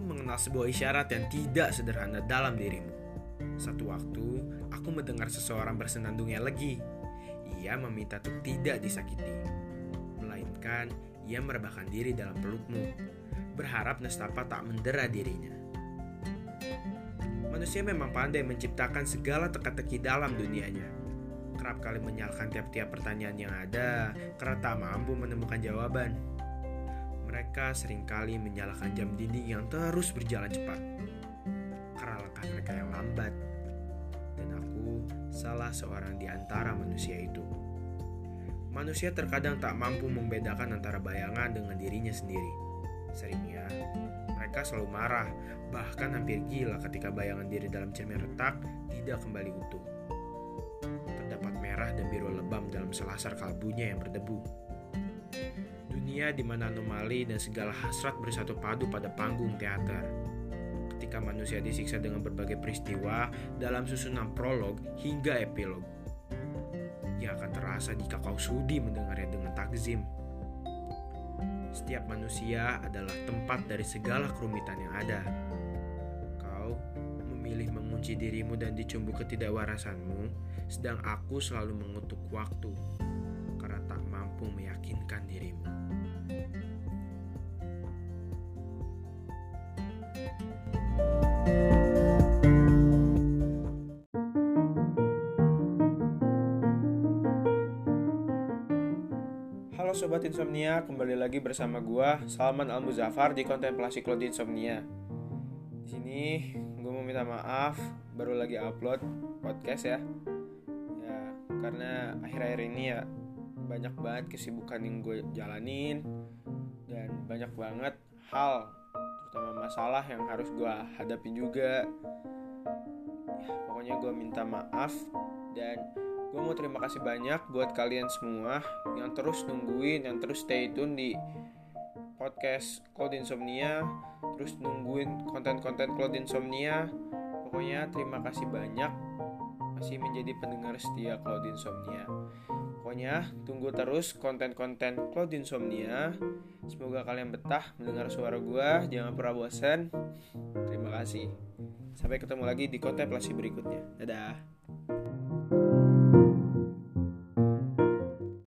mengenal sebuah isyarat yang tidak sederhana dalam dirimu. Satu waktu, aku mendengar seseorang bersenandung yang legi. Ia meminta untuk tidak disakiti. Melainkan, ia merebahkan diri dalam pelukmu. Berharap nestapa tak mendera dirinya. Manusia memang pandai menciptakan segala teka-teki dalam dunianya. Kerap kali menyalahkan tiap-tiap pertanyaan yang ada karena tak mampu menemukan jawaban. Mereka sering kali menyalahkan jam dinding yang terus berjalan cepat karena langkah mereka yang lambat. Dan aku salah seorang di antara manusia itu. Manusia terkadang tak mampu membedakan antara bayangan dengan dirinya sendiri. Seringnya, mereka selalu marah, bahkan hampir gila ketika bayangan diri dalam cermin retak tidak kembali utuh. Terdapat merah dan biru lebam dalam selasar kalbunya yang berdebu. Dunia di mana anomali dan segala hasrat bersatu padu pada panggung teater. Ketika manusia disiksa dengan berbagai peristiwa dalam susunan prolog hingga epilog. Yang akan terasa jika kau sudi mendengarnya dengan takzim. Setiap manusia adalah tempat dari segala kerumitan yang ada. Kau memilih mengunci dirimu dan dicumbu ketidakwarasanmu, sedang aku selalu mengutuk waktu tak mampu meyakinkan dirimu. Halo Sobat Insomnia, kembali lagi bersama gua Salman Al Muzaffar di kontemplasi Cloud Insomnia. Di sini gue mau minta maaf, baru lagi upload podcast ya. Ya, karena akhir-akhir ini ya banyak banget kesibukan yang gue jalanin dan banyak banget hal terutama masalah yang harus gue hadapin juga. Ya, pokoknya gue minta maaf dan gue mau terima kasih banyak buat kalian semua yang terus nungguin, yang terus stay tune di podcast Cloud Insomnia, terus nungguin konten-konten Cloud Insomnia. Pokoknya terima kasih banyak masih menjadi pendengar setia Cloud Insomnia. Pokoknya tunggu terus konten-konten Cloud Insomnia. Semoga kalian betah mendengar suara gue, jangan pernah bosan. Terima kasih. Sampai ketemu lagi di kontemplasi berikutnya. Dadah.